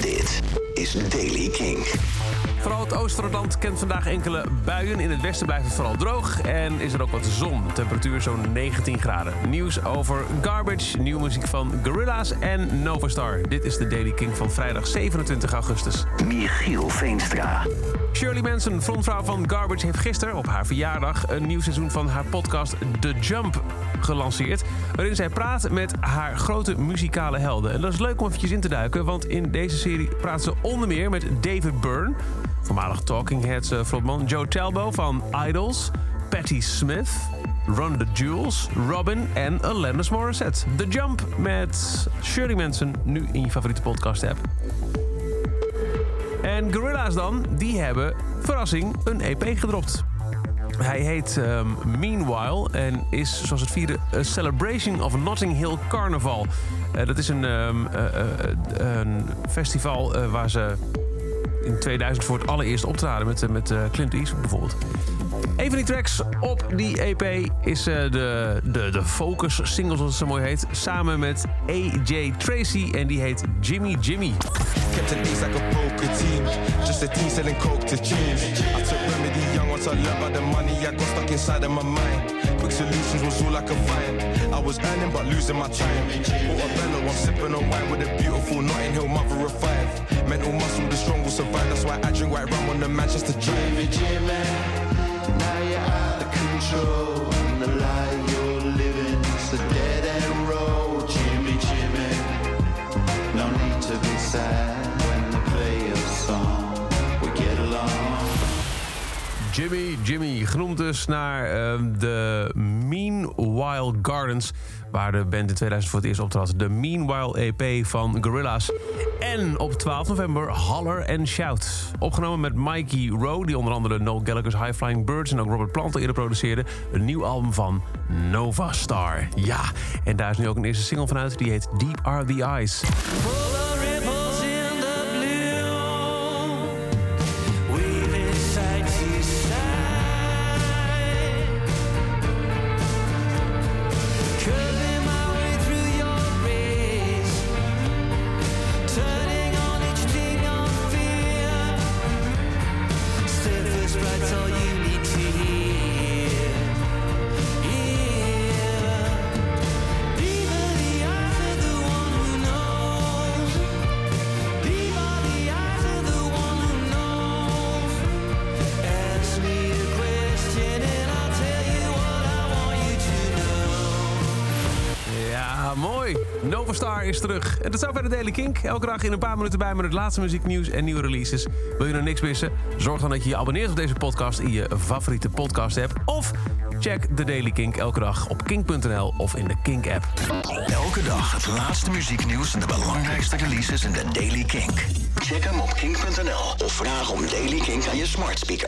Dit is Daily King. Vooral het Oosterland kent vandaag enkele buien. In het westen blijft het vooral droog en is er ook wat zon. Temperatuur zo'n 19 graden. Nieuws over Garbage, nieuwe muziek van Gorilla's en Novastar. Dit is de Daily King van vrijdag 27 augustus. Michiel Veenstra. Shirley Manson, frontvrouw van Garbage, heeft gisteren op haar verjaardag... een nieuw seizoen van haar podcast The Jump gelanceerd... waarin zij praat met haar grote muzikale helden. En dat is leuk om eventjes in te duiken... want in deze serie praat ze onder meer met David Byrne... voormalig Talking Heads eh, frontman Joe Talbo van Idols... Patti Smith, Run the Jewels, Robin en Alanis Morissette. The Jump met Shirley Manson, nu in je favoriete podcast-app. En Gorilla's dan, die hebben, verrassing, een EP gedropt. Hij heet ehm, Meanwhile en is, zoals het vierde, A Celebration of Notting Hill Carnival. Eh, dat is een, ehm, eh, eh, een festival waar ze in 2000 voor het allereerst optraden met, met Clint Eastwood bijvoorbeeld. Een van die tracks op die EP is de, de, de Focus single, zoals het zo mooi heet. Samen met AJ Tracy en die heet Jimmy Jimmy. Ace like a poker team. Just a team selling coke to change. Remedy young once I learned about the money. I got stuck inside of my mind. Quick solutions was all I could find. I was earning but losing my time. Bought a bellow, I'm sipping on wine with a beautiful Notting Hill mother of five. Mental muscle, the strong will survive. That's why I drink white rum on the Manchester Drive. Jimmy, now you're out of control. Jimmy, Jimmy, genoemd dus naar ehm, de Meanwhile Gardens... waar de band in 2000 voor het eerst optrad. De Meanwhile EP van Gorilla's. En op 12 november Holler and Shout. Opgenomen met Mikey Rowe, die onder andere Noel Gallagher's High Flying Birds... en ook Robert Plant eerder produceerde. Een nieuw album van Nova Star. Ja, en daar is nu ook een eerste single van uit. Die heet Deep Are The Eyes. Mooi. Nova Star is terug. En dat zou verder de Daily Kink. Elke dag in een paar minuten bij met het laatste muzieknieuws en nieuwe releases. Wil je nog niks missen? Zorg dan dat je je abonneert op deze podcast in je favoriete podcast app. Of check de Daily Kink elke dag op kink.nl of in de Kink app. Elke dag het laatste muzieknieuws en de belangrijkste releases in de Daily Kink. Check hem op kink.nl of vraag om Daily Kink aan je smart speaker.